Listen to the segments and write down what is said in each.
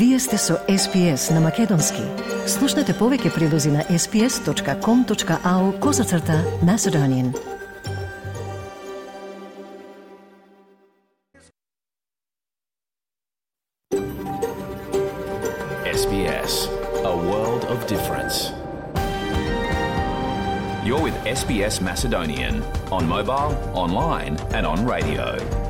Вие сте со SPS на Македонски. Слушнете повеќе прилози на sps.com.au козацрта на Седонин. SBS, a world of difference. You're with SBS Macedonian on mobile, online, and on radio.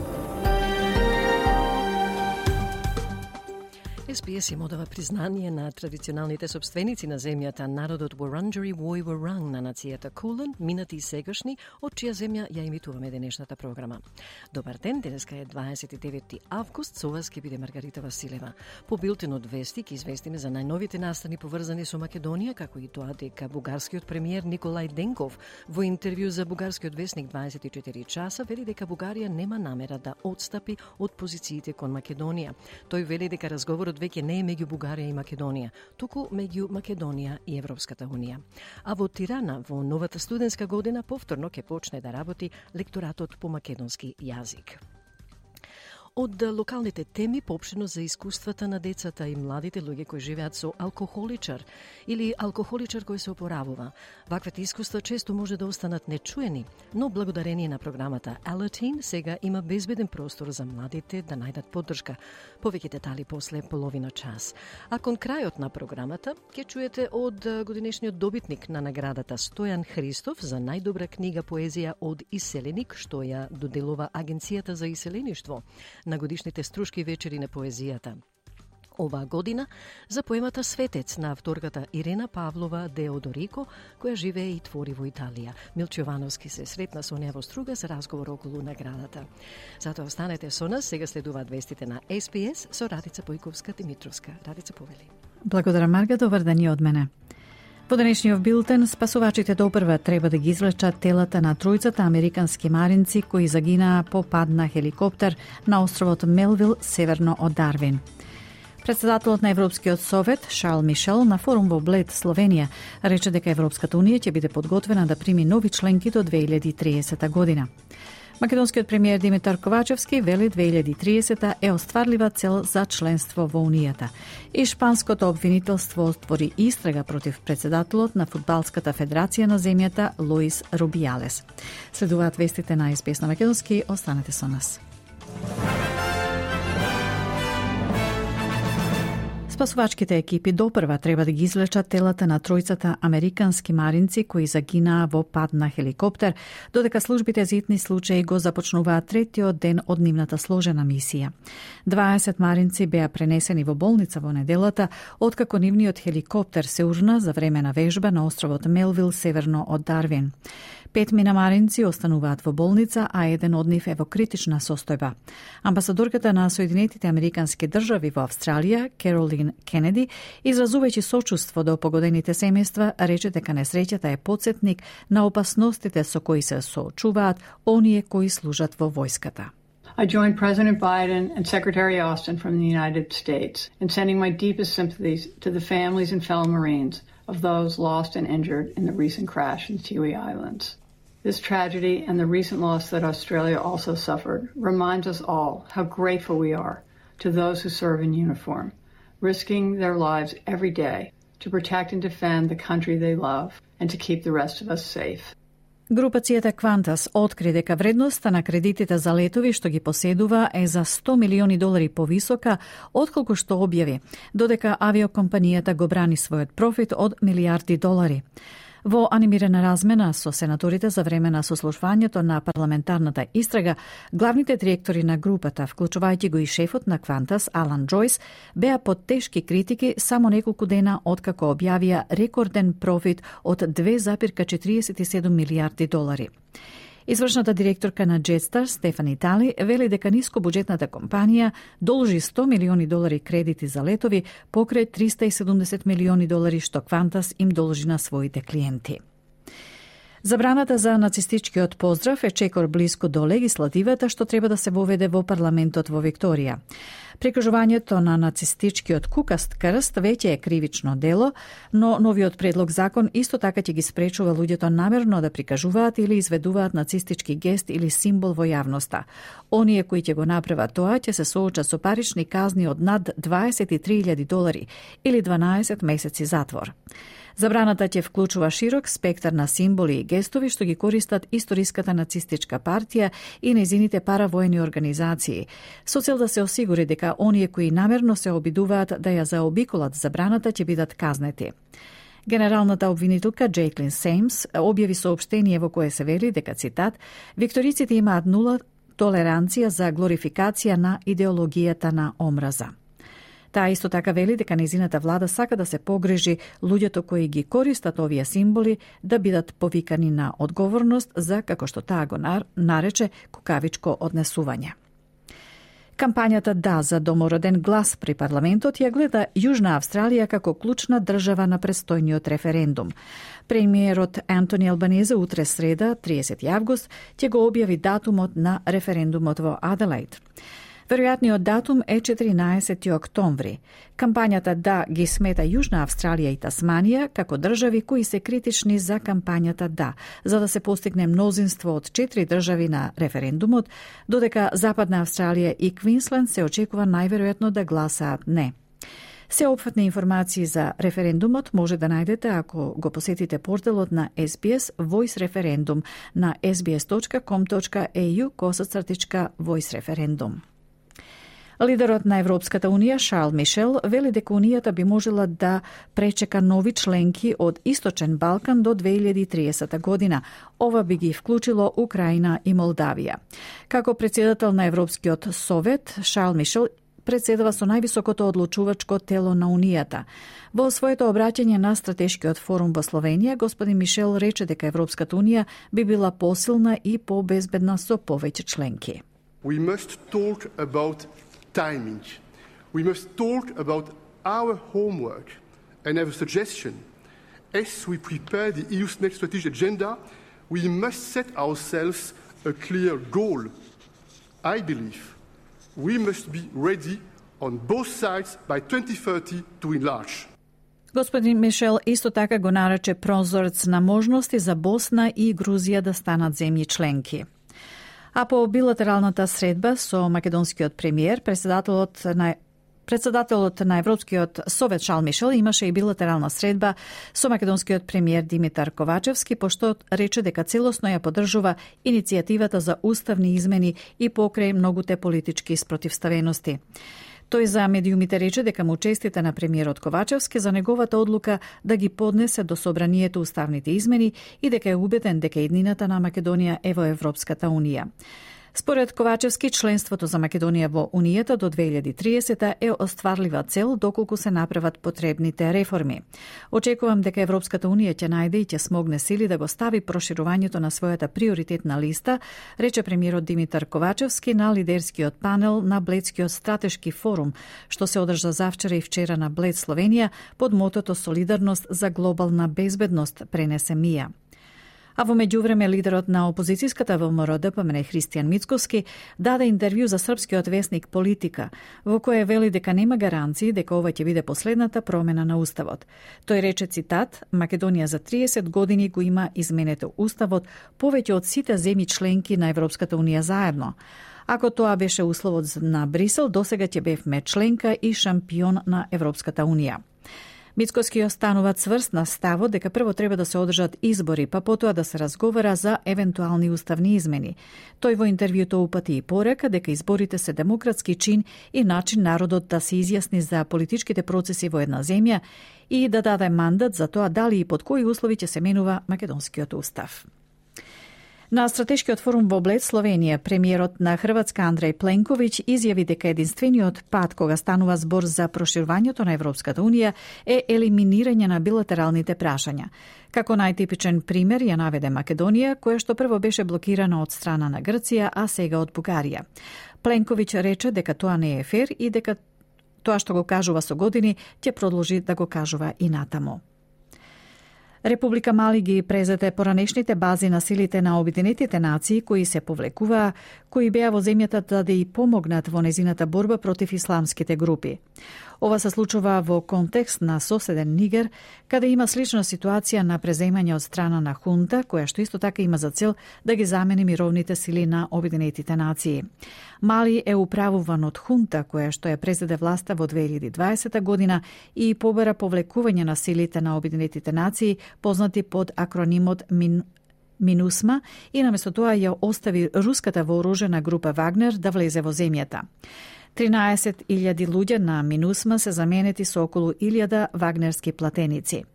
Се им одава признание на традиционалните собственици на земјата, народот Wurundjeri Вој Wurrung на нацијата Кулен, минати и сегашни, од чија земја ја имитуваме денешната програма. Добар ден, денеска е 29 август, со вас ќе биде Маргарита Василева. По билтенот Вести ќе известиме за најновите настани поврзани со Македонија, како и тоа дека бугарскиот премиер Николај Денков во интервју за бугарскиот вестник 24 часа вели дека Бугарија нема намера да отстапи од позициите кон Македонија. Тој вели дека разговорот веќе не е меѓу Бугарија и Македонија, туку меѓу Македонија и Европската Унија. А во Тирана во новата студентска година повторно ќе почне да работи лекторатот по македонски јазик од локалните теми попшено за искуствата на децата и младите луѓе кои живеат со алкохоличар или алкохоличар кој се опоравува. Ваквите искуства често може да останат нечуени, но благодарение на програмата Alateen сега има безбеден простор за младите да најдат поддршка. Повеќе детали после половина час. А кон крајот на програмата ќе чуете од годинешниот добитник на наградата Стојан Христов за најдобра книга поезија од Иселеник, што ја доделува Агенцијата за иселеништво на годишните струшки вечери на поезијата. Оваа година за поемата Светец на авторката Ирена Павлова Деодорико, која живее и твори во Италија. Милчо Јовановски се сретна со неа во Струга за разговор околу наградата. Затоа останете со нас, сега следуваат вестите на СПС со Радица Појковска Димитровска. Радица Повели. Благодарам Марга, добар ден и од мене. Во денешниот билтен, спасувачите допрва треба да ги извлечат телата на тројцата американски маринци кои загинаа по пад на хеликоптер на островот Мелвил, северно од Дарвин. Председателот на Европскиот совет, Шарл Мишел, на форум во Блед, Словенија, рече дека Европската унија ќе биде подготвена да прими нови членки до 2030 година. Македонскиот премиер Димитар Ковачевски вели 2030 е остварлива цел за членство во Унијата. И шпанското обвинителство отвори истрага против председателот на Фудбалската федерација на земјата Луис Рубиалес. Следуваат вестите на СПС на Македонски, останете со нас. Спасувачките екипи допрва треба да ги извлечат телата на тројцата американски маринци кои загинаа во пад на хеликоптер, додека службите за итни случаи го започнуваат третиот ден од нивната сложена мисија. 20 маринци беа пренесени во болница во неделата, откако нивниот хеликоптер се урна за време на вежба на островот Мелвил, северно од Дарвин. Пет минамаринци остануваат во болница, а еден од нив е во критична состојба. Амбасадорката на Соединетите Американски држави во Австралија, Керолин Кенеди, изразувајќи сочувство до погодените семејства, рече дека несреќата е подсетник на опасностите со кои се соочуваат оние кои служат во војската. I join President Biden and Secretary Austin from the United States in sending my deepest sympathies to the families and fellow Marines of those lost and injured in the recent crash in Tiwi Islands. This tragedy and the recent loss that Australia also suffered reminds us all how grateful we are to those who serve in uniform, risking their lives every day to protect and defend the country they love and to keep the rest of us safe. Групацијата Квантас откри дека вредноста на кредитите за летови што ги поседува е за 100 милиони долари повисока отколку што објави, додека авиокомпанијата го брани својот профит од милиарди долари. Во анимирана размена со сенаторите за време на сослушвањето на парламентарната истрага, главните директори на групата, вклучувајќи го и шефот на Квантас, Алан Джойс, беа под тешки критики само неколку дена откако објавија рекорден профит од 2,47 милиарди долари. Извршната директорка на Jetstar, Стефани Тали, вели дека нискобуџетната компанија должи 100 милиони долари кредити за летови покрај 370 милиони долари што Квантас им должи на своите клиенти. Забраната за нацистичкиот поздрав е чекор близко до легислативата што треба да се воведе во парламентот во Викторија. Прикажувањето на нацистичкиот кукаст крст веќе е кривично дело, но новиот предлог закон исто така ќе ги спречува луѓето намерно да прикажуваат или изведуваат нацистички гест или символ во јавноста. Оние кои ќе го направат тоа ќе се соочат со парични казни од над 23.000 долари или 12 месеци затвор. Забраната ќе вклучува широк спектар на символи и гестови што ги користат историската нацистичка партија и незините паравоени организации, со цел да се осигури дека оние кои намерно се обидуваат да ја заобиколат забраната ќе бидат казнети. Генералната обвинителка Джейклин Сеймс објави сообштение во кое се вели дека цитат Викториците имаат нула толеранција за глорификација на идеологијата на омраза. Таа исто така вели дека незината влада сака да се погрежи луѓето кои ги користат овие символи да бидат повикани на одговорност за, како што таа го нарече, кукавичко однесување. Кампањата Да за домороден глас при парламентот ја гледа Јужна Австралија како клучна држава на престојниот референдум. Премиерот Антони Албанезе утре среда, 30 август, ќе го објави датумот на референдумот во Аделаид. Веројатниот датум е 14 октомври. Кампањата Да ги смета Јужна Австралија и Тасманија како држави кои се критични за кампањата Да, за да се постигне мнозинство од четири држави на референдумот, додека Западна Австралија и Квинсленд се очекува најверојатно да гласаат не. Сеопфатни информации за референдумот може да најдете ако го посетите порталот на SBS Voice Referendum на sbs.com.au косацртичка Voice Referendum. Лидерот на Европската Унија Шарл Мишел вели дека Унијата би можела да пречека нови членки од Источен Балкан до 2030 година. Ова би ги вклучило Украина и Молдавија. Како председател на Европскиот совет, Шарл Мишел председава со највисокото одлучувачко тело на Унијата. Во своето обраќање на стратешкиот форум во Словенија, господин Мишел рече дека Европската Унија би била посилна и побезбедна со повеќе членки. We must talk about timing. We must talk about our homework and have a suggestion. As we prepare the EU's next strategic agenda, we must set ourselves a clear goal. I believe we must be ready on both sides by 2030 to enlarge. Господин Мишел исто така го нарече прозорец на можности за Босна и Грузија да станат земји членки. А по билатералната средба со македонскиот премиер, председателот на Председателот на Европскиот совет Шал Мишел имаше и билатерална средба со македонскиот премиер Димитар Ковачевски, пошто рече дека целосно ја поддржува иницијативата за уставни измени и покрај многуте политички спротивставености. Тој за медиумите рече дека му честите на премиерот Ковачевски за неговата одлука да ги поднесе до собранието уставните измени и дека е убеден дека еднината на Македонија е во Европската Унија. Според Ковачевски, членството за Македонија во Унијата до 2030 е остварлива цел доколку се направат потребните реформи. Очекувам дека Европската Унија ќе најде и ќе смогне сили да го стави проширувањето на својата приоритетна листа, рече премиерот Димитар Ковачевски на лидерскиот панел на Бледскиот стратешки форум, што се одржа завчера и вчера на Блед Словенија под мотото Солидарност за глобална безбедност, пренесе Мија. А во меѓувреме лидерот на опозицијската ВМРО ДПМН Христијан Мицковски даде интервју за српскиот весник Политика, во кое вели дека нема гаранции дека ова ќе биде последната промена на уставот. Тој рече цитат: Македонија за 30 години го има изменето уставот повеќе од сите земји членки на Европската унија заедно. Ако тоа беше условот на Брисел, досега ќе бевме членка и шампион на Европската унија. Мицкоски останува цврст на ставот дека прво треба да се одржат избори, па потоа да се разговара за евентуални уставни измени. Тој во интервјуто упати и порека дека изборите се демократски чин и начин народот да се изјасни за политичките процеси во една земја и да даде мандат за тоа дали и под кои услови ќе се менува македонскиот устав. На стратешкиот форум во Блед, Словенија, премиерот на Хрватска Андреј Пленковиќ изјави дека единствениот пат кога станува збор за проширувањето на Европската Унија е елиминирање на билатералните прашања. Како најтипичен пример ја наведе Македонија, која што прво беше блокирана од страна на Грција, а сега од Бугарија. Пленковиќ рече дека тоа не е фер и дека тоа што го кажува со години ќе продолжи да го кажува и натаму. Република Мали ги презете поранешните бази на силите на Обединетите нации кои се повлекуваа, кои беа во земјата да да и помогнат во незината борба против исламските групи. Ова се случува во контекст на соседен Нигер, каде има слична ситуација на преземање од страна на хунта, која што исто така има за цел да ги замени мировните сили на Обединетите нации. Мали е управуван од хунта, која што ја презеде власта во 2020 година и побера повлекување на силите на Обединетите нации, познати под акронимот МИН Минусма и наместо тоа ја остави руската вооружена група Вагнер да влезе во земјата. 13.000 луѓе на Минусма се заменети со околу 1000 вагнерски платеници.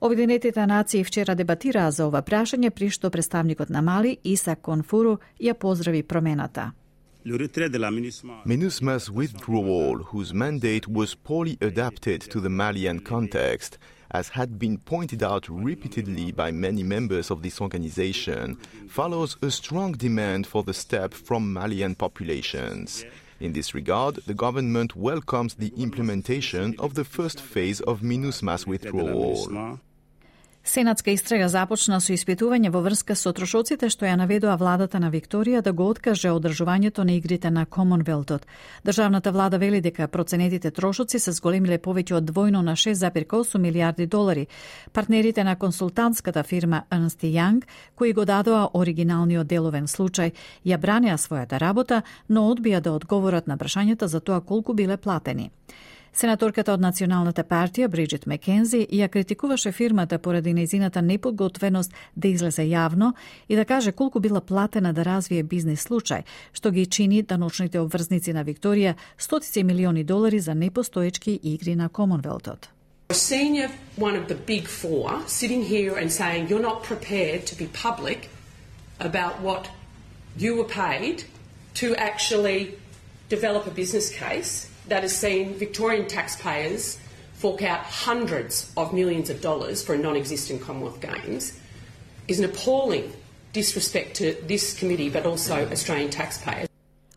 Обединетите нации вчера дебатираа за ова прашање, при што представникот на Мали, Иса Конфуру, ја поздрави промената. MINUSMA's withdrawal, whose mandate was poorly adapted to the Malian context, as had been pointed out repeatedly by many members of this organization, follows a strong demand for the step from Malian populations. In this regard, the government welcomes the implementation of the first phase of MINUSMA's withdrawal. Сенатска истрага започна со испитување во врска со трошоците што ја наведува владата на Викторија да го откаже одржувањето на игрите на Комонвелтот. Државната влада вели дека проценетите трошоци се зголемиле повеќе од двојно на 6,8 милиарди долари. Партнерите на консултантската фирма Ernst Young, кои го дадоа оригиналниот деловен случај, ја бранеа својата работа, но одбија да одговорат на прашањата за тоа колку биле платени. Сенаторката од Националната партија Бриджит Мекензи ја критикуваше фирмата поради незината неподготвеност да излезе јавно и да каже колку била платена да развие бизнес случај, што ги чини даночните обврзници на Викторија стотици милиони долари за непостоечки игри на Комонвелтот. A senior one of the big four sitting here and saying you're not prepared to be public about what you were paid to actually develop a business case that has seen Victorian taxpayers fork out hundreds of millions of dollars for a non existent Commonwealth Games is an appalling disrespect to this committee but also Australian taxpayers.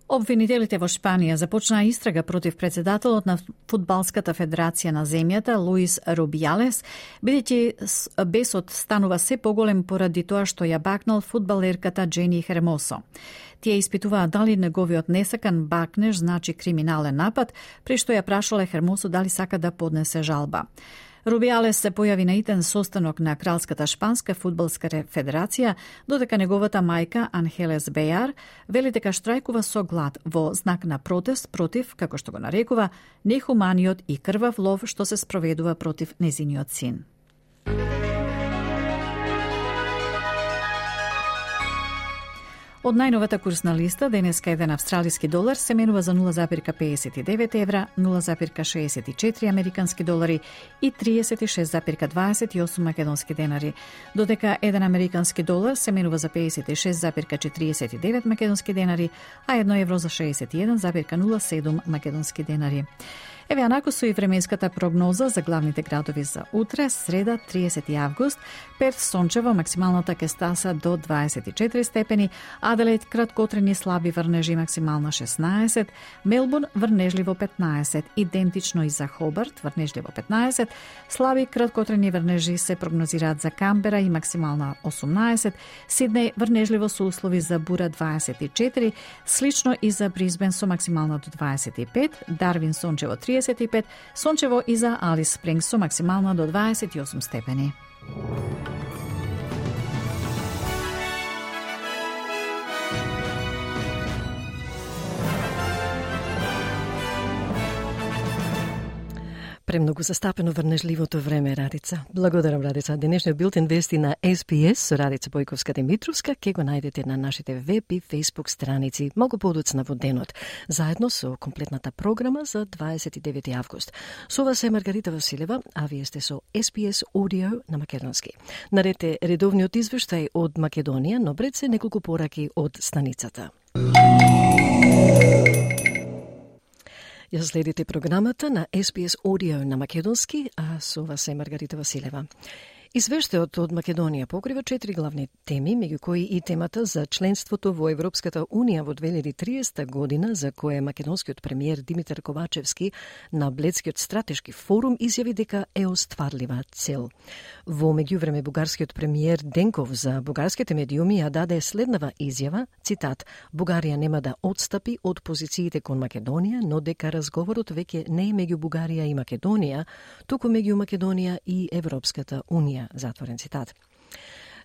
Обвинителите во Шпанија започнаа истрага против председателот на Фудбалската федерација на земјата Луис Рубијалес, бидејќи бесот станува се поголем поради тоа што ја бакнал фудбалерката Джени Хермосо. Тие испитуваа дали неговиот несакан бакнеж значи криминален напад, при што ја прашале Хермосо дали сака да поднесе жалба. Рубиалес се појави на итен состанок на Кралската шпанска фудбалска федерација, додека неговата мајка Анхелес Бејар вели дека штрајкува со глад во знак на протест против, како што го нарекува, нехуманиот и крвав лов што се спроведува против незиниот син. Од најновата курсна листа, денеска еден австралиски долар се менува за 0,59 евра, 0,64 американски долари и 36,28 македонски денари, додека еден американски долар се менува за 56,49 македонски денари, а едно евро за 61,07 македонски денари. Еве анако со и временската прогноза за главните градови за утре, среда 30 август, Перт сончево, максималната ке стаса до 24 степени, Аделаид краткотрени слаби врнежи максимална 16, Мелбурн врнежливо 15, идентично и за Хобарт врнежливо 15, слаби краткотрени врнежи се прогнозираат за Камбера и максимална 18, Сиднеј врнежливо со услови за бура 24, слично и за Бризбен со максимална до 25, Дарвин сончево 35, сончево и за Алис Спрингс со максимална до 28 степени. Премногу застапено врнежливото време, Радица. Благодарам, Радица. Денешниот билтен вести на SPS со Радица Бојковска Димитровска ке го најдете на нашите веб и фейсбук страници многу подоцна во денот, заедно со комплетната програма за 29 август. Со вас е Маргарита Василева, а вие сте со SPS Audio на македонски. Нарете редовниот извештај од Македонија, но пред се неколку пораки од станицата. Ја следите програмата на SBS Audio на Македонски, а со вас е Маргарита Василева. Извештајот од Македонија покрива четири главни теми, меѓу кои и темата за членството во Европската Унија во 2030 година, за која македонскиот премиер Димитар Ковачевски на Бледскиот стратешки форум изјави дека е остварлива цел. Во меѓувреме бугарскиот премиер Денков за бугарските медиуми ја даде следнава изјава, цитат: Бугарија нема да одстапи од позициите кон Македонија, но дека разговорот веќе не е меѓу Бугарија и Македонија, туку меѓу Македонија и Европската Унија затворен цитат.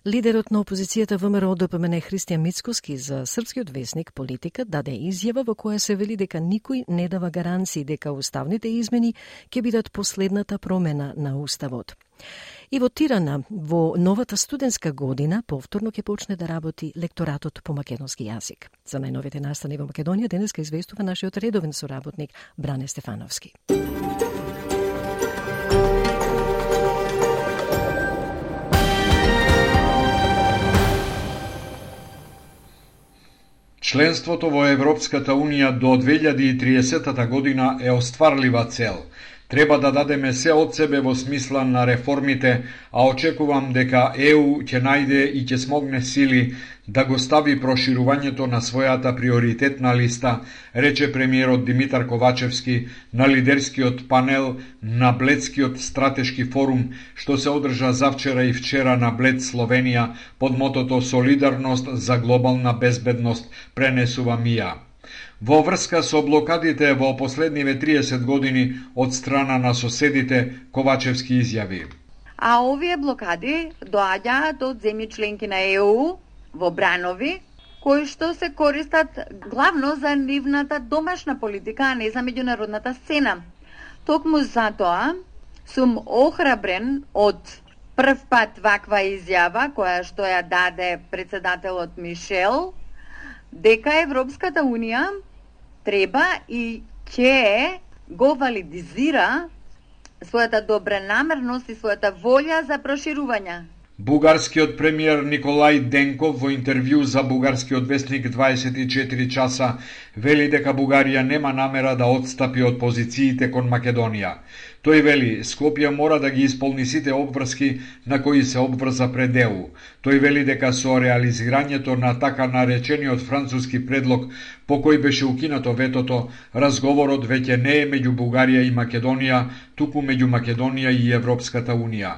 Лидерот на опозицијата ВМРО ДПМН Христијан Мицкоски за српскиот вестник Политика даде изјава во која се вели дека никој не дава гаранции дека уставните измени ќе бидат последната промена на уставот. И во Тирана, во новата студентска година, повторно ќе почне да работи лекторатот по македонски јазик. За најновите настани во Македонија денеска известува нашиот редовен соработник Бране Стефановски. Членството во Европската Унија до 2030 година е остварлива цел – Треба да дадеме се од себе во смисла на реформите, а очекувам дека ЕУ ќе најде и ќе смогне сили да го стави проширувањето на својата приоритетна листа, рече премиерот Димитар Ковачевски на лидерскиот панел на Бледскиот стратешки форум, што се одржа завчера и вчера на Блед Словенија под мотото Солидарност за глобална безбедност, пренесува МИА во врска со блокадите во последниве 30 години од страна на соседите, Ковачевски изјави. А овие блокади доаѓаат од земји членки на ЕУ во бранови, кои што се користат главно за нивната домашна политика, а не за меѓународната сцена. Токму затоа сум охрабрен од прв пат ваква изјава која што ја даде председателот Мишел дека Европската унија треба и ќе го валидизира својата добра намерност и својата волја за проширување. Бугарскиот премиер Николај Денков во интервју за бугарскиот вестник 24 часа вели дека Бугарија нема намера да отстапи од позициите кон Македонија. Тој вели, Скопје мора да ги исполни сите обврски на кои се обврза пред ЕУ. Тој вели дека со реализирањето на така наречениот француски предлог по кој беше укинато ветото, разговорот веќе не е меѓу Бугарија и Македонија, туку меѓу Македонија и Европската Унија.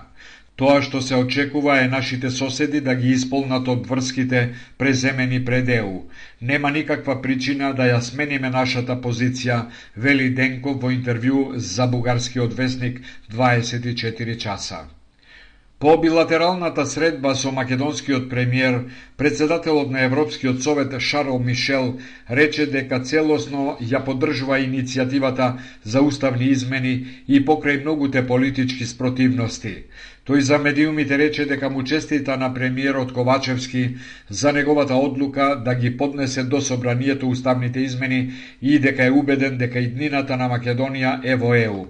Тоа што се очекува е нашите соседи да ги исполнат обврските преземени пред ЕУ. Нема никаква причина да ја смениме нашата позиција, вели Денков во интервју за бугарскиот вестник 24 часа. По билатералната средба со македонскиот премиер, председателот на Европскиот совет Шарл Мишел рече дека целосно ја поддржува иницијативата за уставни измени и покрај многуте политички спротивности. Тој за медиумите рече дека му честита на премиерот Ковачевски за неговата одлука да ги поднесе до собранието уставните измени и дека е убеден дека иднината на Македонија е во ЕУ.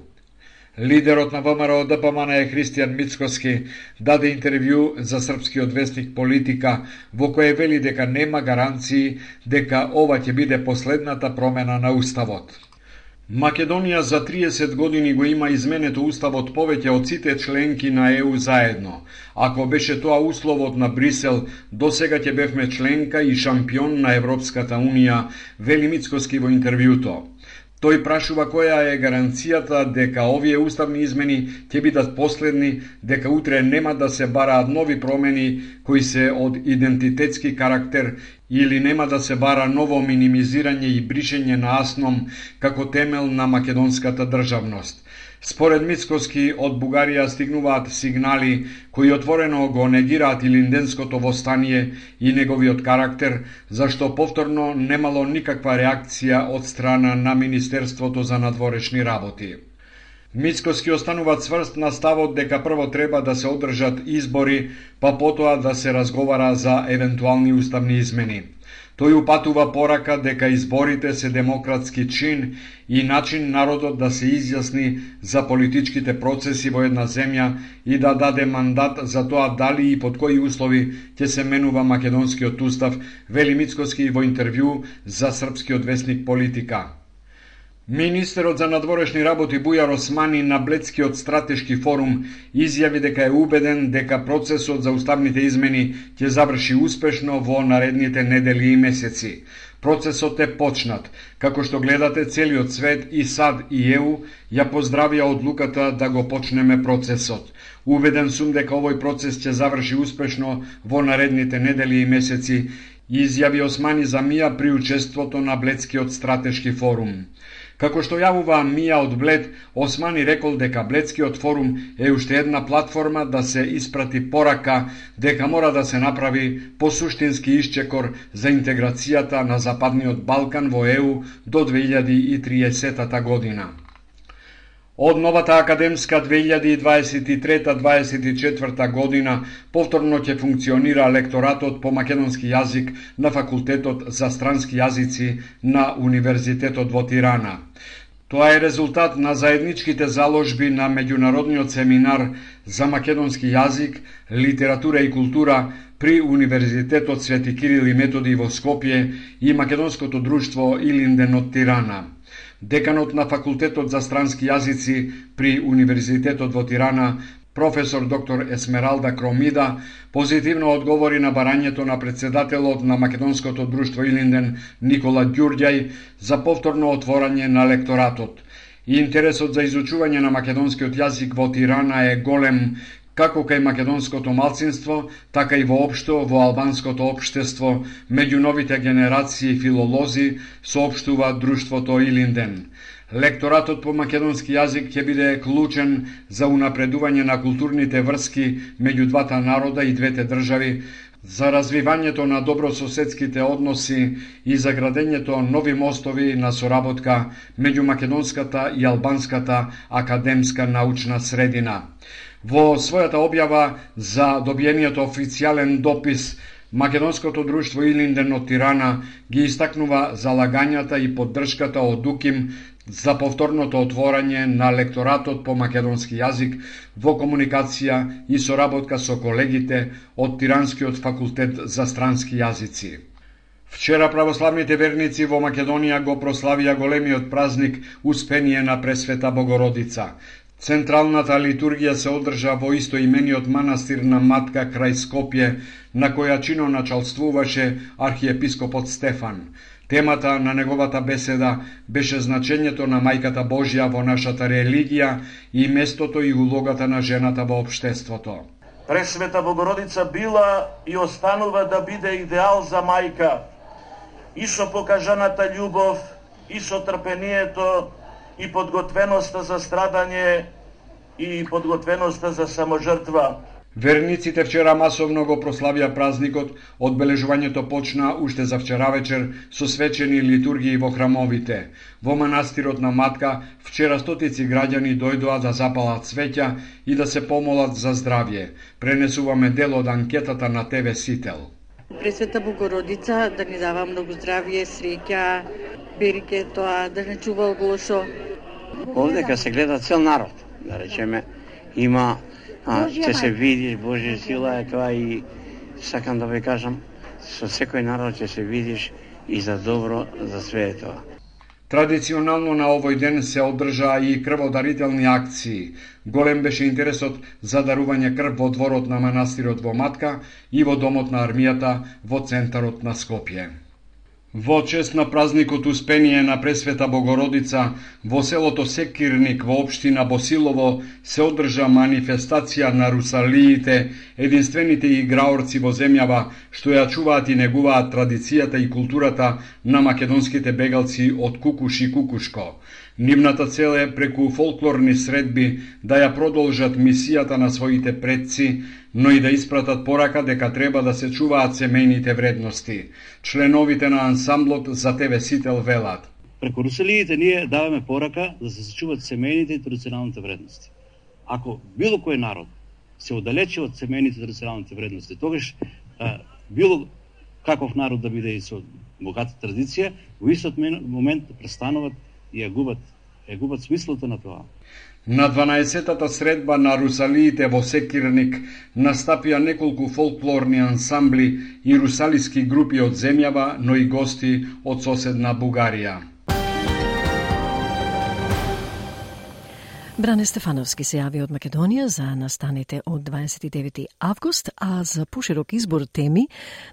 Лидерот на ВМРО ДПМН е Христијан Мицкоски даде интервју за српскиот вестник Политика во кое вели дека нема гаранции дека ова ќе биде последната промена на уставот. Македонија за 30 години го има изменето уставот повеќе од сите членки на ЕУ заедно. Ако беше тоа условот на Брисел, до сега ќе бевме членка и шампион на Европската Унија, вели Мицкоски во интервјуто. Тој прашува која е гаранцијата дека овие уставни измени ќе бидат последни, дека утре нема да се бараат нови промени кои се од идентитетски карактер или нема да се бара ново минимизирање и бришење на асном како темел на македонската државност. Според Мицкоски, од Бугарија стигнуваат сигнали кои отворено го негираат и линденското востание и неговиот карактер, зашто повторно немало никаква реакција од страна на Министерството за надворешни работи. Мицкоски останува цврст на ставот дека прво треба да се одржат избори, па потоа да се разговара за евентуални уставни измени. Тој упатува порака дека изборите се демократски чин и начин народот да се изјасни за политичките процеси во една земја и да даде мандат за тоа дали и под кои услови ќе се менува македонскиот устав, вели Мицкоски во интервју за српскиот вестник Политика. Министерот за надворешни работи Бујар Османи на Бледскиот стратешки форум изјави дека е убеден дека процесот за уставните измени ќе заврши успешно во наредните недели и месеци. Процесот е почнат. Како што гледате, целиот свет и САД и ЕУ ја поздравија одлуката да го почнеме процесот. Убеден сум дека овој процес ќе заврши успешно во наредните недели и месеци, изјави Османи за миа при учеството на Бледскиот стратешки форум. Како што јавува Мија од Блед, Османи рекол дека Бледскиот форум е уште една платформа да се испрати порака дека мора да се направи посуштински исчекор за интеграцијата на Западниот Балкан во ЕУ до 2030 година. Од новата академска 2023-2024 година повторно ќе функционира лекторатот по македонски јазик на Факултетот за странски јазици на Универзитетот во Тирана. Тоа е резултат на заедничките заложби на меѓународниот семинар за македонски јазик, литература и култура при Универзитетот Свети Кирил и Методи во Скопје и Македонското друштво Илинден од Тирана. Деканот на Факултетот за странски јазици при Универзитетот во Тирана, професор доктор Есмералда Кромида, позитивно одговори на барањето на председателот на Македонското друштво Илинден Никола Ѓурѓај за повторно отворање на лекторатот. Интересот за изучување на македонскиот јазик во Тирана е голем како кај македонското малцинство, така и воопшто во албанското општество, меѓу новите генерации филолози, соопштува Друштвото Илинден. Лекторатот по македонски јазик ќе биде клучен за унапредување на културните врски меѓу двата народа и двете држави, за развивањето на добрососедските односи и за градењето нови мостови на соработка меѓу македонската и албанската академска научна средина. Во својата објава за добиениот официјален допис, Македонското друштво Илинден од Тирана ги истакнува залагањата и поддршката од Дуким за повторното отворање на лекторатот по македонски јазик во комуникација и соработка со колегите од Тиранскиот факултет за странски јазици. Вчера православните верници во Македонија го прославија големиот празник Успение на Пресвета Богородица. Централната литургија се одржа во истоимениот манастир на Матка крај Скопје, на која чино началствуваше архиепископот Стефан. Темата на неговата беседа беше значењето на Мајката Божја во нашата религија и местото и улогата на жената во општеството. Пресвета Богородица била и останува да биде идеал за мајка, и со покажаната љубов, и со трпението, и подготвеноста за страдање и подготвеноста за саможртва. Верниците вчера масовно го прославија празникот, одбележувањето почна уште за вчера вечер со свечени литургии во храмовите. Во манастирот на Матка вчера стотици граѓани дојдоа да запалат свеќа и да се помолат за здравје. Пренесуваме дел од анкетата на ТВ Сител. Пресвета Богородица да ни дава многу здравје, среќа, берике тоа да не чува лошо. Овдека се гледа цел народ да речеме, има а, ќе се видиш Божја сила е тоа и сакам да ве кажам со секој народ ќе се видиш и за добро за све е тоа. Традиционално на овој ден се одржа и крводарителни акции. Голем беше интересот за дарување крв во дворот на манастирот во Матка и во домот на армијата во центарот на Скопје. Во чест на празникот Успение на Пресвета Богородица во селото Секирник во општина Босилово се одржа манифестација на русалиите, единствените играорци во земјава што ја чуваат и негуваат традицијата и културата на македонските бегалци од Кукуш и Кукушко. Нивната цел е преку фолклорни средби да ја продолжат мисијата на своите предци, но и да испратат порака дека треба да се чуваат семејните вредности. Членовите на ансамблот за ТВ Сител велат. Преку Руселиите ние даваме порака да се сечуваат семејните и традиционалните вредности. Ако било кој народ се оддалечи од семејните и традиционалните вредности, тогаш а, било каков народ да биде и со богата традиција, во истот момент престануваат и ја губат, ја губат смислото на тоа. На 12-тата средба на Русалиите во Секирник настапија неколку фолклорни ансамбли и русалиски групи од земјава, но и гости од соседна Бугарија. Бране Стефановски се јави од Македонија за настаните од 29 август, а за поширок избор теми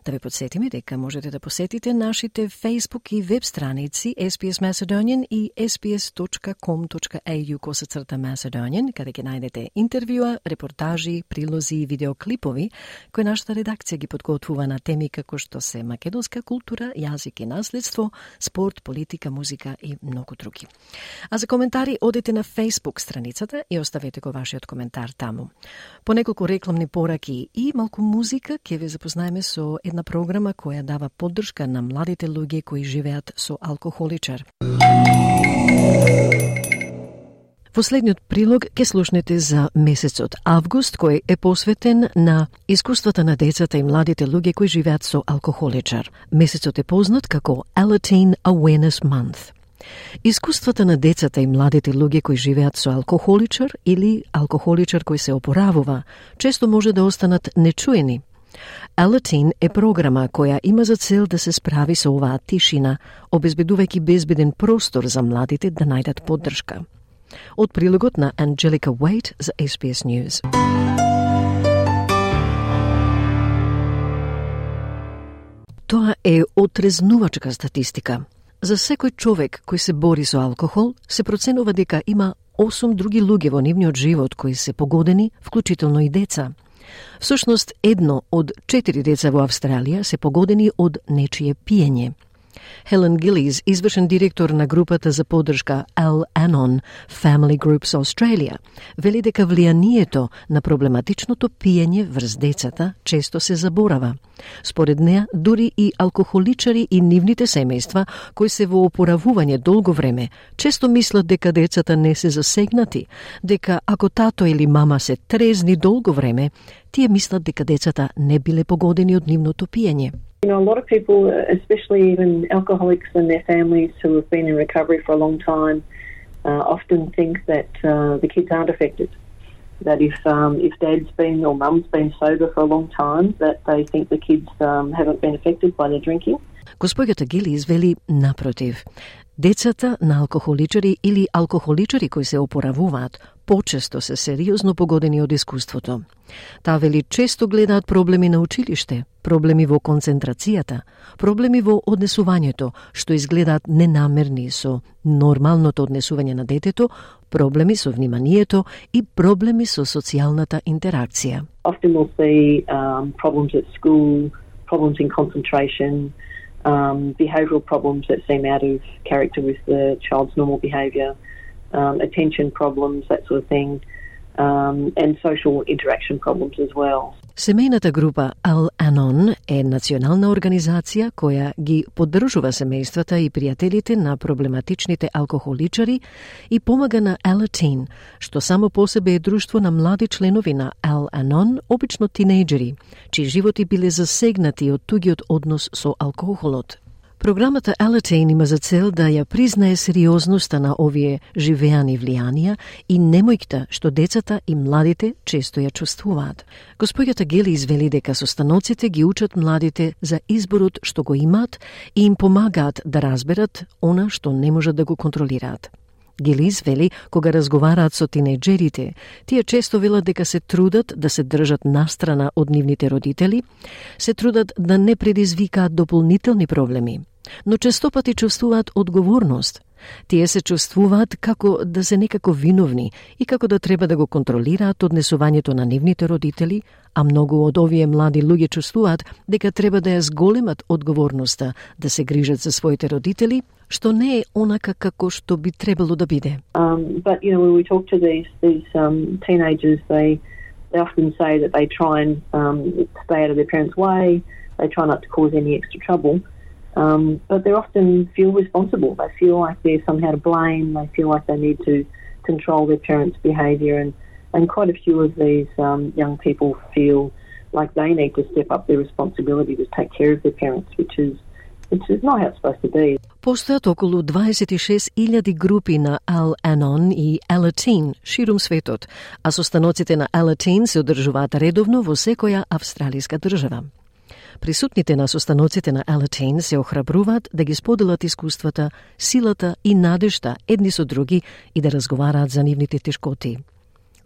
да ве подсетиме дека можете да посетите нашите Facebook и веб страници SPS Macedonian и sps.com.au косацрта Macedonian, каде ќе најдете интервјуа, репортажи, прилози и видеоклипови кои нашата редакција ги подготвува на теми како што се македонска култура, јазик и наследство, спорт, политика, музика и многу други. А за коментари одете на Facebook страницата и оставете го вашиот коментар таму. По неколку рекламни пораки и малку музика ќе ве запознаеме со една програма која дава поддршка на младите луѓе кои живеат со алкохоличар. Во следниот прилог ќе слушнете за месецот август кој е посветен на искуствата на децата и младите луѓе кои живеат со алкохоличар. Месецот е познат како Alateen Awareness Month. Искуствата на децата и младите луѓе кои живеат со алкохоличар или алкохоличар кој се опоравува, често може да останат нечуени. Алатин е програма која има за цел да се справи со оваа тишина, обезбедувајќи безбеден простор за младите да најдат поддршка. Од прилогот на Анджелика Уейт за SBS News. Тоа е отрезнувачка статистика. За секој човек кој се бори со алкохол, се проценува дека има 8 други луѓе во нивниот живот кои се погодени, вклучително и деца. Всушност, едно од четири деца во Австралија се погодени од нечие пиење. Хелен Gillies, извршен директор на групата за поддршка Al Anon Family Groups Australia, вели дека влијанието на проблематичното пиење врз децата често се заборава. Според неа, дури и алкохоличари и нивните семејства кои се во опоравување долго време, често мислат дека децата не се засегнати, дека ако тато или мама се трезни долго време, тие мислат дека децата не биле погодени од нивното пиење. You know, a lot of people, especially even alcoholics and their families who have been in recovery for a long time, uh, often think that uh, the kids aren't affected. That if um, if dad's been or mum's been sober for a long time, that they think the kids um, haven't been affected by their drinking. Господјата Гили извели напротив. Децата на алкохоличари или алкохоличари кои се опоравуваат почесто се сериозно погодени од искуството. Таа вели често гледаат проблеми на училиште, проблеми во концентрацијата, проблеми во однесувањето, што изгледаат ненамерни со нормалното однесување на детето, проблеми со вниманието и проблеми со социјалната интеракција. Often we'll see um, problems at school, problems in concentration, um, behavioural problems that seem out of character with the child's normal behaviour, um, attention problems, that sort of thing, um, and social interaction problems as well. Семејната група Al Anon е национална организација која ги поддржува семејствата и пријателите на проблематичните алкохоличари и помага на Алатин, што само по себе е друштво на млади членови на Al Anon, обично тинејџери, чии животи биле засегнати од тугиот однос со алкохолот. Програмата Алатейн има за цел да ја признае сериозноста на овие живеани влијанија и немојкта што децата и младите често ја чувствуваат. Господјата Гели извели дека состаноците ги учат младите за изборот што го имаат и им помагаат да разберат она што не можат да го контролираат. Гелис вели, кога разговараат со тинејџерите, тие често велат дека се трудат да се држат настрана од нивните родители, се трудат да не предизвикаат дополнителни проблеми, но честопати чувствуваат одговорност. Тие се чувствуваат како да се некако виновни и како да треба да го контролираат однесувањето на нивните родители, а многу од овие млади луѓе чувствуваат дека треба да ја зголемат одговорноста да се грижат за своите родители, што не е онака како што би требало да биде. Um, but you know, when we talk to these these um, teenagers, they they often say that they try and um, stay out of their parents' way. They try not to cause any extra trouble. Um, but they often feel responsible. They feel like they're somehow to blame. They feel like they need to control their parents' behaviour, and, and quite a few of these um, young people feel like they need to step up their responsibility to take care of their parents, which is which is not how it's supposed to be. Постојат околу 26.000 групи на Al Anon и Alateen ширум светот, а состаноците на Alateen се одржуваат редовно во секоја австралиска држава. Присутните на состаноците на Алатейн се охрабруваат да ги споделат искуствата, силата и надежта едни со други и да разговараат за нивните тешкоти.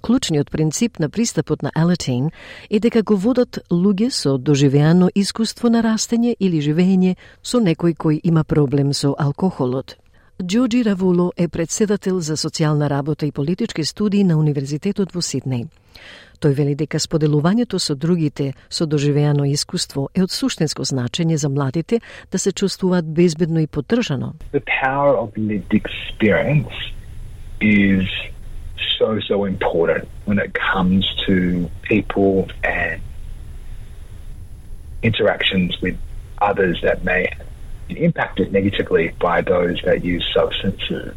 Клучниот принцип на пристапот на Алатейн е дека го водат луѓе со доживеано искуство на растење или живење со некој кој има проблем со алкохолот. Джоджи Равуло е председател за социјална работа и политички студии на Универзитетот во Сиднеј. Тој вели дека споделувањето со другите со доживеано искуство е од суштинско значење за младите да се чувствуваат безбедно и поддржано. The power of lived experience is so, so important when it comes to people and interactions with others that may have impacted negatively by those that use substances.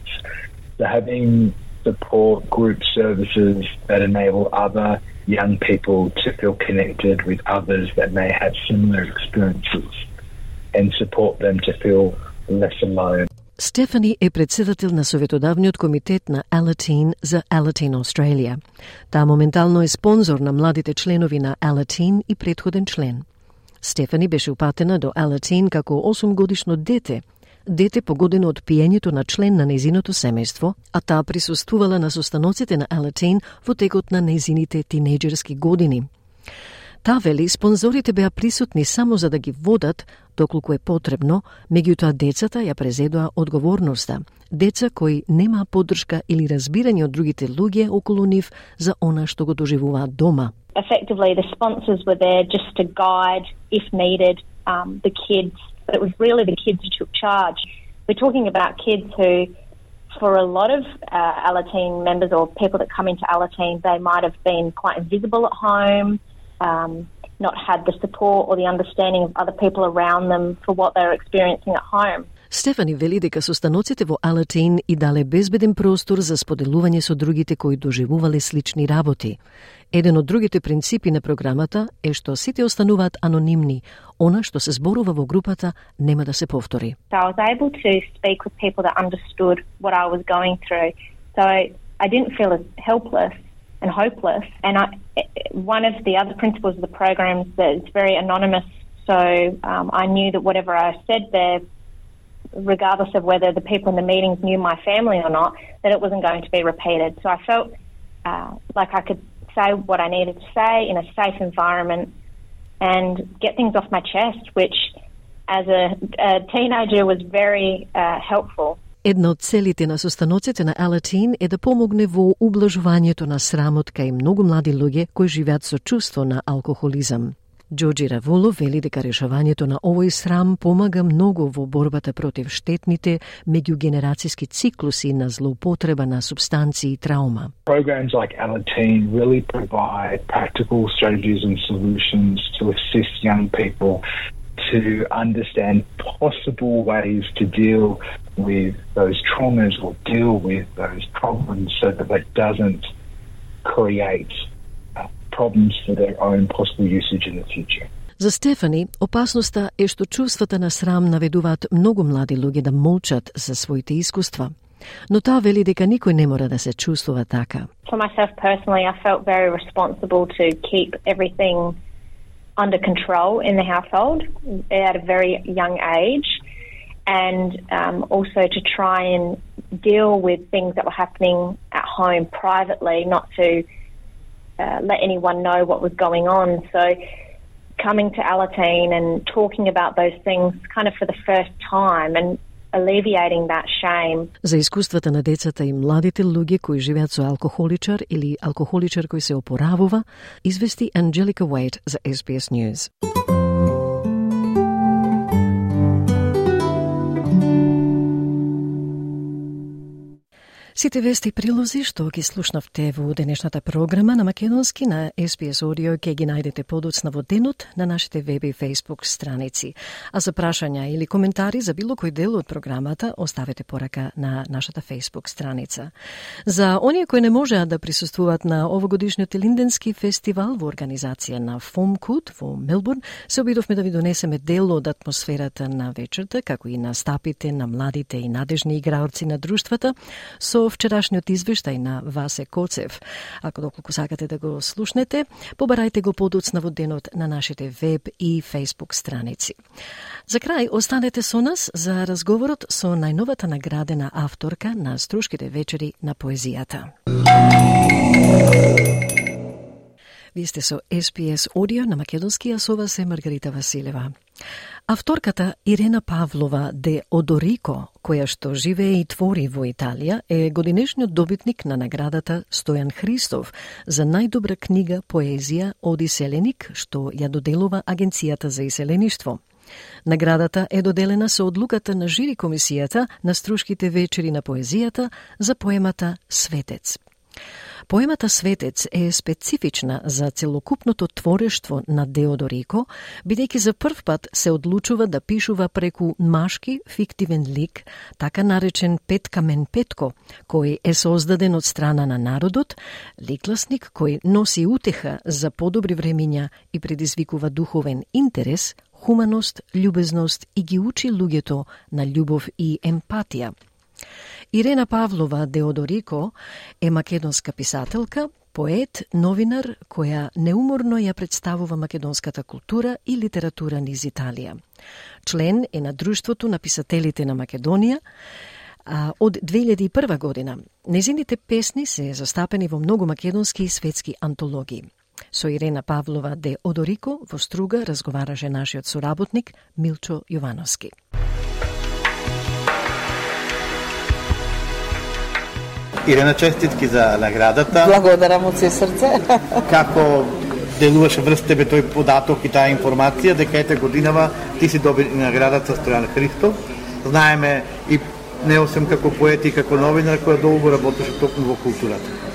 So having support group services that enable other young people to feel connected with others that may have similar experiences and support them to feel less alone. Стефани е председател на Советодавниот комитет на Alateen за Alateen Australia. Таа моментално е спонзор на младите членови на Alateen и предходен член. Стефани беше упатена до Алатин како 8 годишно дете, дете погодено од пиењето на член на незиното семејство, а таа присуствувала на состаноците на Алатин во текот на незините тинејџерски години. Та вели, спонзорите беа присутни само за да ги водат доколку е потребно, меѓутоа децата ја презедоа одговорноста. Деца кои немаа поддршка или разбирање од другите луѓе околу нив за она што го доживуваат дома. Effectively, the sponsors were there just to guide, if needed, um, the kids, but it was really the kids who took charge. We're talking about kids who for a lot of uh, Alateen members or people that come into Alateen, they might have been quite invisible at home um, not had the support or the understanding of other people around them for what they're experiencing at home. Стефани вели дека состаноците во Алатин и дале безбеден простор за споделување со другите кои доживувале слични работи. Еден од другите принципи на програмата е што сите остануваат анонимни. Она што се зборува во групата нема да се повтори. So I was able to speak with people that understood what I was going through. So I didn't feel helpless and hopeless. And I, one of the other principles of the program is that it's very anonymous. So um, I knew that whatever I said there, regardless of whether the people in the meetings knew my family or not, that it wasn't going to be repeated. So I felt uh, like I could say what I needed to say in a safe environment and get things off my chest, which as a, a teenager was very uh, helpful. Една од целите на состаноците на Алатин е да помогне во ублажувањето на срамот кај многу млади луѓе кои живеат со чувство на алкохолизам. Джоджи Раволо вели дека решавањето на овој срам помага многу во борбата против штетните меѓугенерацијски циклуси на злоупотреба на субстанции и траума. Programs like Alateen really provide practical strategies and solutions to assist young people to understand possible ways to deal with those traumas or deal with those problems so that it doesn't create problems for their own possible usage in the future. За Стефани, опасноста е што чувствата на срам наведуваат многу млади луѓе да молчат за своите искуства. Но таа вели дека никој не мора да се чувствува така. For myself personally, I felt very responsible to keep everything under control in the household at a very young age, and um, also to try and deal with things that were happening at home privately, not to uh, let anyone know what was going on. So, coming to Alateen and talking about those things kind of for the first time and alleviating that shame. За искуствата на децата и младите луѓе кои живеат со алкохоличар или алкохоличар кој се опоравува, извести Анджелика Уейт за SBS News. Сите вести и прилози што ги слушнавте во денешната програма на Македонски на SBS Audio ќе ги најдете подоцна во денот на нашите веб и Facebook страници. А за прашања или коментари за било кој дел од програмата оставете порака на нашата Facebook страница. За оние кои не можеа да присуствуваат на овогодишниот Линденски фестивал во организација на FOMCUT во Мелбурн, се обидовме да ви донесеме дел од атмосферата на вечерта, како и на стапите на младите и надежни играорци на друштвата, со вчерашниот извештај на Васе Коцев. Ако доколку сакате да го слушнете, побарајте го подоцна во денот на нашите веб и фейсбук страници. За крај, останете со нас за разговорот со најновата наградена авторка на Струшките вечери на поезијата. Вие сте со SPS Audio на македонски, а со вас е Маргарита Василева. Авторката Ирена Павлова де Одорико, која што живее и твори во Италија, е годинешниот добитник на наградата Стојан Христов за најдобра книга поезија од иселеник, што ја доделува Агенцијата за иселеништво. Наградата е доделена со одлуката на жири комисијата на Струшките вечери на поезијата за поемата Светец. Поемата Светец е специфична за целокупното творештво на Деодорико, бидејќи за прв пат се одлучува да пишува преку машки фиктивен лик, така наречен Петкамен Петко, кој е создаден од страна на народот, ликласник кој носи утеха за подобри времиња и предизвикува духовен интерес, хуманост, љубезност и ги учи луѓето на љубов и емпатија. Ирена Павлова Деодорико е македонска писателка, поет, новинар која неуморно ја представува македонската култура и литература низ Италија. Член е на Друштвото на писателите на Македонија, а, од 2001 година. Незините песни се застапени во многу македонски и светски антологии. Со Ирена Павлова де Одорико во Струга разговараше нашиот соработник Милчо Јовановски. Ирена, честитки за наградата. Благодарам од се срце. Како делуваше врз тебе тој податок и таа информација дека ете годинава ти си доби наградата Стојан Христов. Знаеме и не осем како поет и како новинар која долго работеше токму во културата.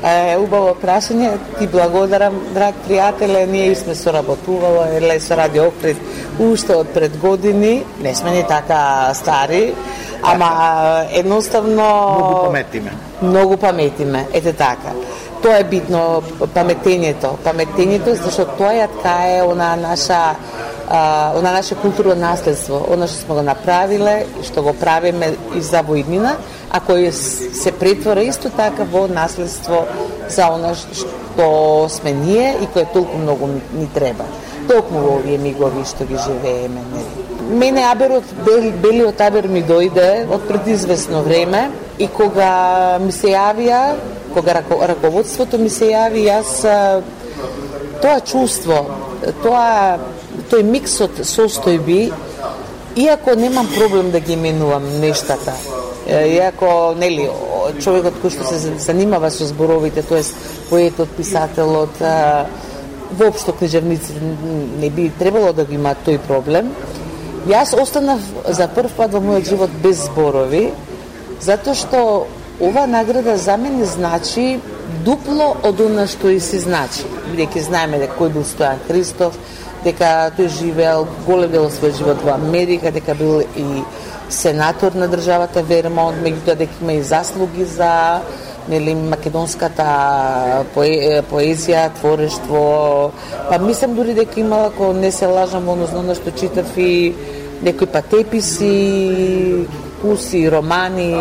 Е, убаво прашање, ти благодарам, драг пријателе, ние и сме соработувало, еле со Радио Окрит, уште од пред години, не сме ни така стари, ама едноставно... Многу паметиме. Многу паметиме, ете така. Тоа е битно, паметењето. Паметењето, зашто тоа е така е она наша а, она наше културно наследство, она што сме го направиле што го правиме и за воиднина, а кој се претвора исто така во наследство за она што сме ние и кое толку многу ни треба. Токму во овие мигови што ги живееме. Мене Аберот, белиот Абер ми дојде од предизвестно време и кога ми се јавија, кога раководството ми се јави, јас тоа чувство, тоа тој миксот состојби, иако немам проблем да ги именувам нештата, иако нели човекот кој што се занимава со зборовите, тоест поетот, писателот, воопшто книжевниците не би требало да ги имаат тој проблем. Јас останав за прв пат во мојот живот без зборови, затоа што ова награда за мене значи дупло од она што и се значи. Бидејќи знаеме дека кој бил Стојан Христов, дека тој живеел голем дел од својот живот во Америка, дека бил и сенатор на државата Вермонт, меѓутоа дека има и заслуги за нели македонската поезија, творештво. Па мислам дури дека имала, ако не се лажам, односно што читав и некои патеписи, куси, романи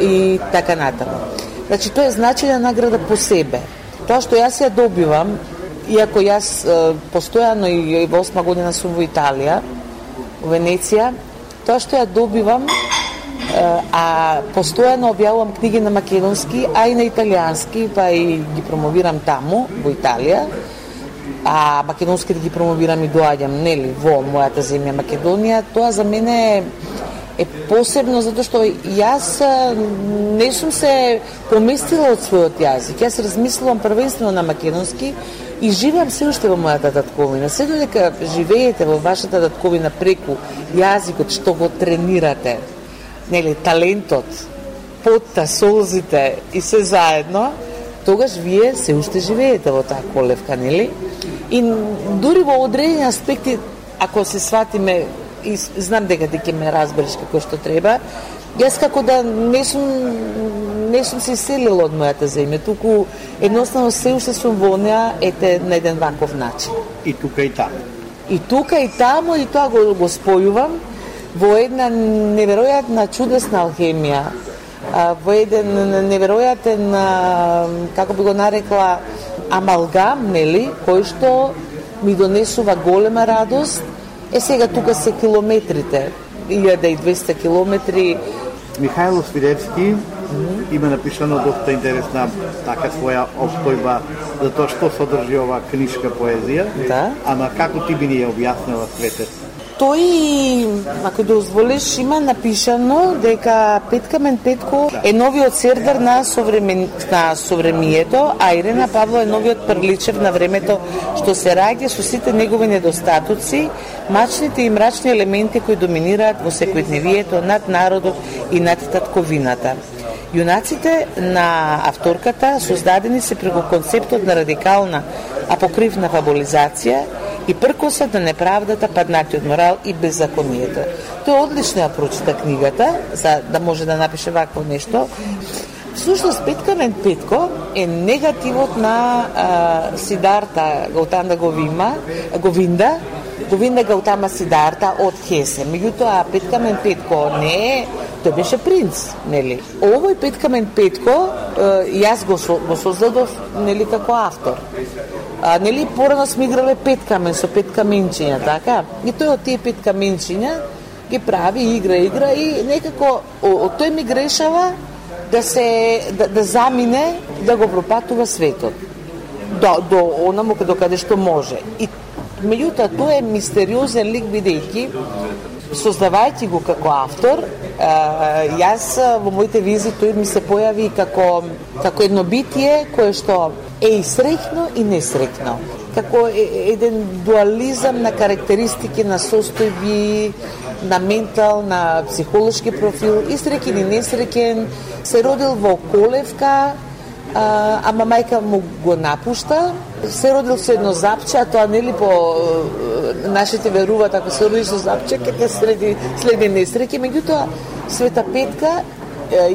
и така натаму. Значи, тоа е значајна награда по себе. Тоа што јас ја добивам, иако јас постојано и во осма година сум во Италија, во Венеција, тоа што ја добивам а постојано објавувам книги на македонски, а и на италијански, па и ги промовирам таму, во Италија, а македонски ги промовирам и доаѓам, нели, во мојата земја Македонија, тоа за мене е, е посебно затоа што јас не сум се поместила од својот јазик. Јас размислувам првенствено на македонски и живеам се уште во мојата татковина. Се додека живеете во вашата татковина преку јазикот што го тренирате, нели, талентот, потта, солзите и се заедно, тогаш вие се уште живеете во таа колевка, нели? И дури во одредени аспекти, ако се сватиме, и знам дека ти ќе ме разбереш како што треба, јас како да не сум не сум се селила од мојата земја, туку едноставно се уште сум во неа ете на еден ваков начин. И тука и таму. И тука и таму и тоа го, го спојувам во една неверојатна чудесна алхемија во еден неверојатен, како би го нарекла, амалгам, нели, кој што ми донесува голема радост. Е сега тука се километрите, 1200 километри. Михајло Свиревски има напишано доста интересна така своја обстојба за тоа што содржи ова книжка поезија. Да. Ама како ти би ни ја објаснила светот? Тој, ако дозволиш, има напишано дека Петкамен Петко е новиот сердар на, современ, на совремието, а Ирена Павло е новиот прличев на времето што се раѓа со сите негови недостатоци, мачните и мрачни елементи кои доминираат во секојдневието над народот и над татковината. Јунаците на авторката создадени се преку концептот на радикална апокривна фабулизација и пркосот на неправдата, паднатиот морал и беззаконието. Тој одлично ја прочита книгата за да може да напише вакво нешто. Всушност Петкамен Петко е негативот на а, Сидарта Гаутанда Говима, Говинда, Говинда Гаутама Сидарта од Хесе. Меѓутоа Петкамен Петко не е тој беше принц, нели? Овој Петкамен Петко, јас го, го создадов, нели, како автор. А, нели, порано сме играле пет камен со пет каменчиња, така? И тој од тие пет каменчиња ги прави, игра, игра и некако о, о, тој ми грешава да се да, да замине да го пропатува светот до, до онаму до каде што може. И меѓутоа тој е мистериозен лик бидејќи создавајќи го како автор, јас во моите визи тој ми се појави како како едно битие кое што е и среќно и несреќно. Како еден дуализам на карактеристики, на состојби, на ментал, на психолошки профил, и среќен и несреќен. Се родил во Колевка, а, ама мајка му го напушта. Се родил со едно запче, а тоа нели по нашите веруваат ако се родиш со запче, ќе следи следи несреќи, меѓутоа Света Петка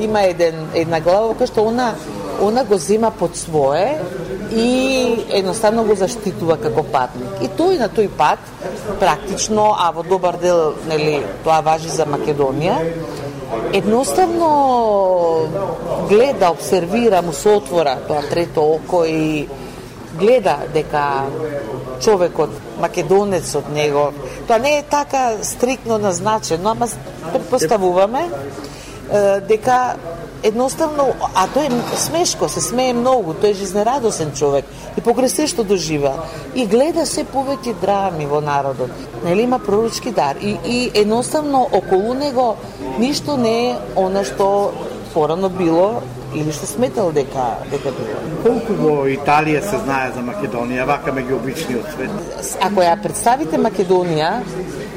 има еден една глава која што она она го зема под свое и едноставно го заштитува како патник. И тој на тој пат, практично, а во добар дел, нели, тоа важи за Македонија, едноставно гледа, обсервира, му се отвора тоа трето око и гледа дека човекот, македонецот него, тоа не е така стрикно назначено, ама предпоставуваме дека едноставно, а тој е смешко, се смее многу, тој е жизнерадосен човек и покрај се што дожива и гледа се повеќе драми во народот. Нели има пророчки дар и, и едноставно околу него ништо не е она што порано било или што сметал дека дека било. Колку во Италија се знае за Македонија, вака меѓу обичниот свет? Ако ја представите Македонија,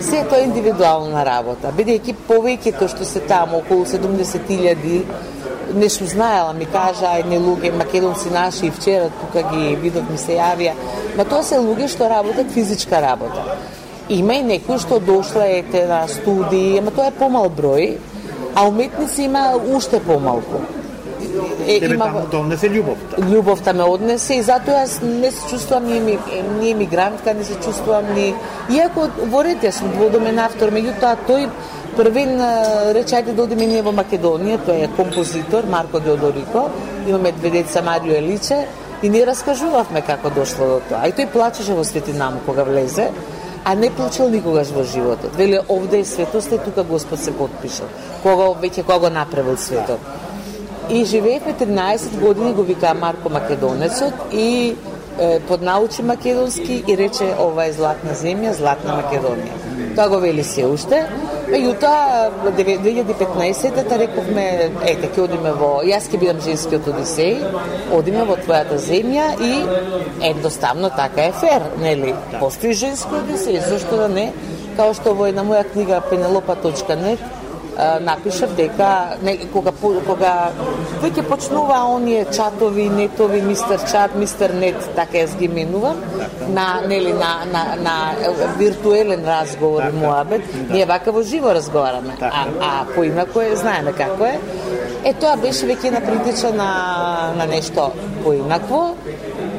се тоа е индивидуална работа, бидејќи повеќето што се таму, околу 70.000 нешто знаела, ми кажа едни луѓе македонци наши и вчера тука ги видов ми се јавија, ма тоа се луѓе што работат физичка работа. Има и некои што дошла ете на студии, ама тоа е помал број, а уметници има уште помалку. Е, Тебе има... таму донесе љубовта. Љубовта ме однесе и затоа јас не се чувствувам ни, ни емигрантка, не се чувствувам ни... Иако во ред јас сум дводомен автор, меѓутоа тој првин рече ајде да одиме ние во Македонија, тој е композитор Марко Деодорико, имаме две деца Марио Еличе и ние раскажувавме како дошло до тоа. А и тој плачеше во Светинам кога влезе, а не плачел никогаш во животот. Веле овде е светост и тука Господ се подпишал. Кога веќе кога го направил светот. И живеевме 13 години, го вика Марко Македонецот и поднаучи македонски и рече ова е златна земја, златна Македонија. Тоа го вели се уште. Меѓутоа, 2015-та рековме, ете, ќе одиме во, јас ќе бидам женскиот Одисеј, одиме во твојата земја и едноставно така е фер, нели? Постои женски Одисеј, зашто да не? Као што во една моја книга Пенелопа.нет напишав дека не, кога кога веќе почнува оние чатови, нетови, мистер чат, мистер нет, така јас ги менувам, на нели на на на виртуелен разговор и муабет, ние вака во живо разговараме, а а поинако е знаеме како е. Е тоа беше веќе на притича на на нешто поинакво.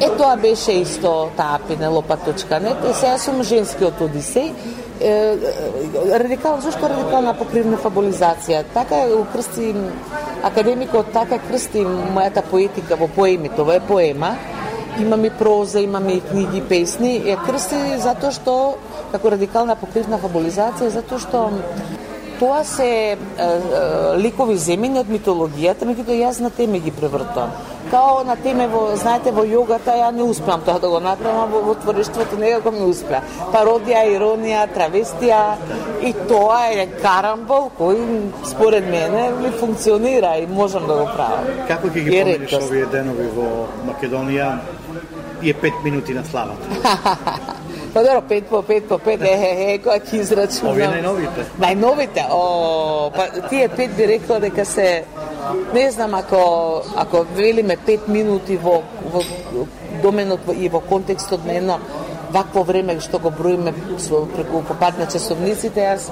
Е тоа беше исто таа Пенелопа.нет. И сега сум женскиот Одисеј радикал, зашто радикална покривна фабулизација? Така крсти Академикот така крсти мојата поетика во поеми, тоа е поема, имаме проза, имаме и книги, песни, ја крсти затоа што како радикална покривна фабулизација, затоа што тоа се е, е, ликови земени од митологијата, меѓутоа јас на теми ги превртам. Као на теме во, знаете, во јогата ја не успеам тоа да го направам, во, во творештвото некако ми успеа. Пародија, иронија, травестија и тоа е карамбол кој според мене ми функционира и можам да го правам. Како ќе ги помниш овие денови во Македонија и е пет минути на славата? Па добро, пет по пет по пет, е, е, е, која ќе израчунам. Овие најновите? Најновите, о, па тие пет би рекла дека се, не знам ако, ако велиме пет минути во, во доменот и во контекстот на едно вакво време што го броиме со преку попад на часовниците, јас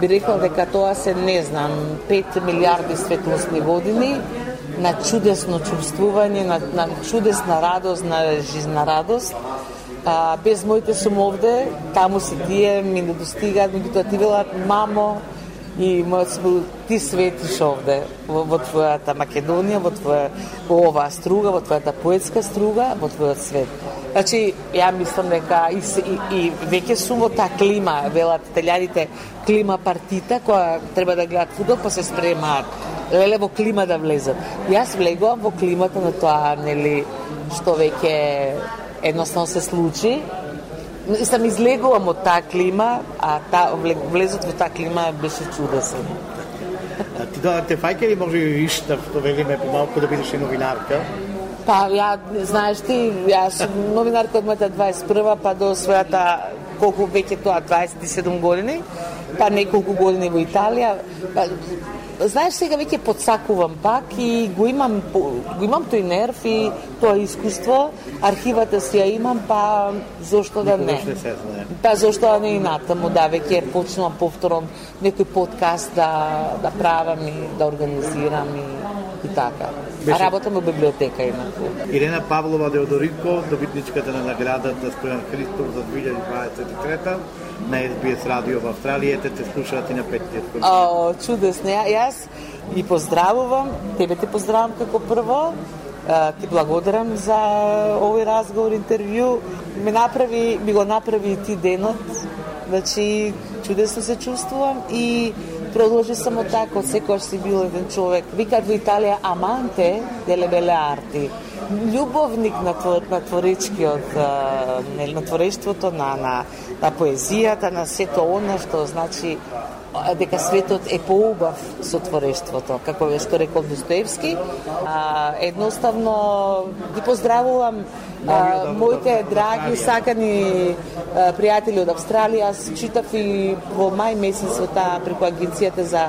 би рекла дека тоа се, не знам, 5 милиарди светлосни години на чудесно чувствување, на, на чудесна радост, на жизна радост, а, без моите сум овде, таму се тие, ми не достигаат, меѓутоа ти велат, мамо, и мојот смил, ти светиш овде, во, во твојата Македонија, во, твоја, во оваа струга, во твојата поетска струга, во твојот свет. Значи, ја мислам дека и, и, и веќе сум во таа клима, велат италијаните, клима партита, која треба да гледат фудбал, па се спремаат. Леле во клима да влезат. Јас влегувам во климата на тоа, нели, што веќе едноставно се случи. И сам излегувам од таа клима, а та, влезот во таа клима беше чудесен. А ти да те фајка ли може виш да велиме помалку да бидеш и новинарка? Па ја знаеш ти, јас сум новинарка од мојата 21 па до својата колку веќе тоа 27 години, па неколку години во Италија. Па, знаеш сега веќе подсакувам пак и го имам го имам тој нерв и тоа искуство, архивата си ја имам, па зошто да не? Па зошто да не и натаму, да веќе почнувам повторно некој подкаст да да правам и да организирам и, и така. Беше... А работам во библиотека инаку. Ирена Павлова Деодорико, добитничката на наградата Стојан Христов за 2023 на SBS радио во Австралија, те те слушаат и на петиот О, чудесно. Ја, јас и поздравувам, тебе те поздравам како прво, ти благодарам за овој разговор, интервју. Ме направи, ми го направи и ти денот. Значи, чудесно се чувствувам и продолжи само така, секојаш си бил еден човек. Викат во Италија аманте деле беле арти љубовник на, твор, на творечкиот, на творештвото, на, на, на поезијата, на сето она што значи дека светот е поубав со творештвото, како што рекол Достоевски. А, едноставно ги поздравувам а, моите драги сакани а, пријатели од Австралија. Аз читав и во мај месец во таа преку агенцијата за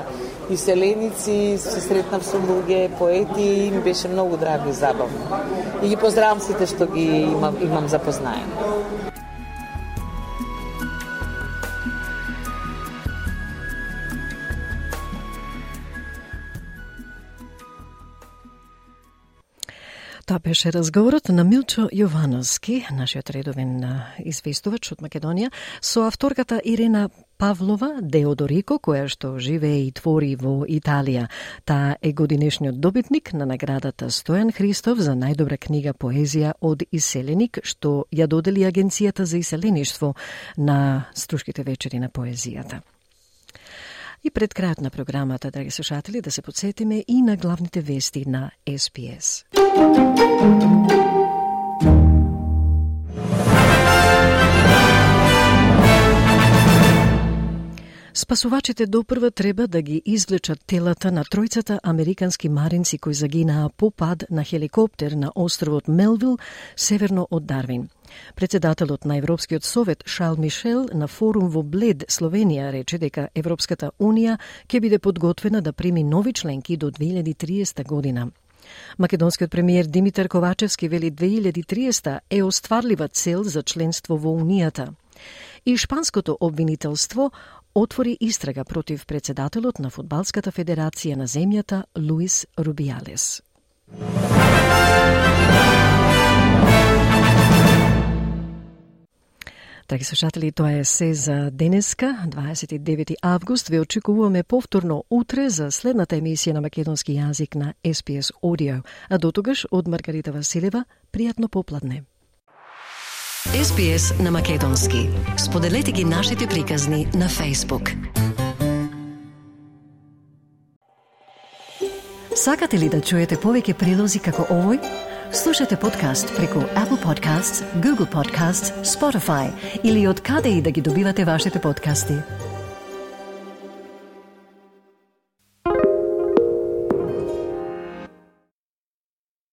иселеници, се сретнав со луѓе, поети и ми беше многу драго и забавно. И ги поздравам сите што ги имам, имам запознаени. Тоа беше разговорот на Милчо Јовановски, нашиот редовен известувач од Македонија, со авторката Ирена Павлова Деодорико, која што живее и твори во Италија. Таа е годинешниот добитник на наградата Стојан Христов за најдобра книга поезија од Иселеник, што ја додели Агенцијата за иселеништво на струшките вечери на поезијата. И пред крајот на програмата, драги слушатели, да се подсетиме и на главните вести на СПС. Спасувачите допрва треба да ги извлечат телата на тројцата американски маринци кои загинаа по пад на хеликоптер на островот Мелвил, северно од Дарвин. Председателот на Европскиот совет Шал Мишел на форум во Блед, Словенија, рече дека Европската Унија ќе биде подготвена да прими нови членки до 2030 година. Македонскиот премиер Димитар Ковачевски вели 2030 е остварлива цел за членство во Унијата. И шпанското обвинителство отвори истрага против председателот на Фудбалската федерација на земјата Луис Рубиалес. Драги слушатели, тоа е се за денеска, 29 август. Ве очекуваме повторно утре за следната емисија на македонски јазик на SPS Audio. А до тогаш, од Маргарита Василева, пријатно попладне. SPS на македонски. Споделете ги нашите приказни на Facebook. Сакате ли да чуете повеќе прилози како овој? Слушате подкаст преку Apple Podcasts, Google Podcasts, Spotify или од каде и да ги добивате вашите подкасти.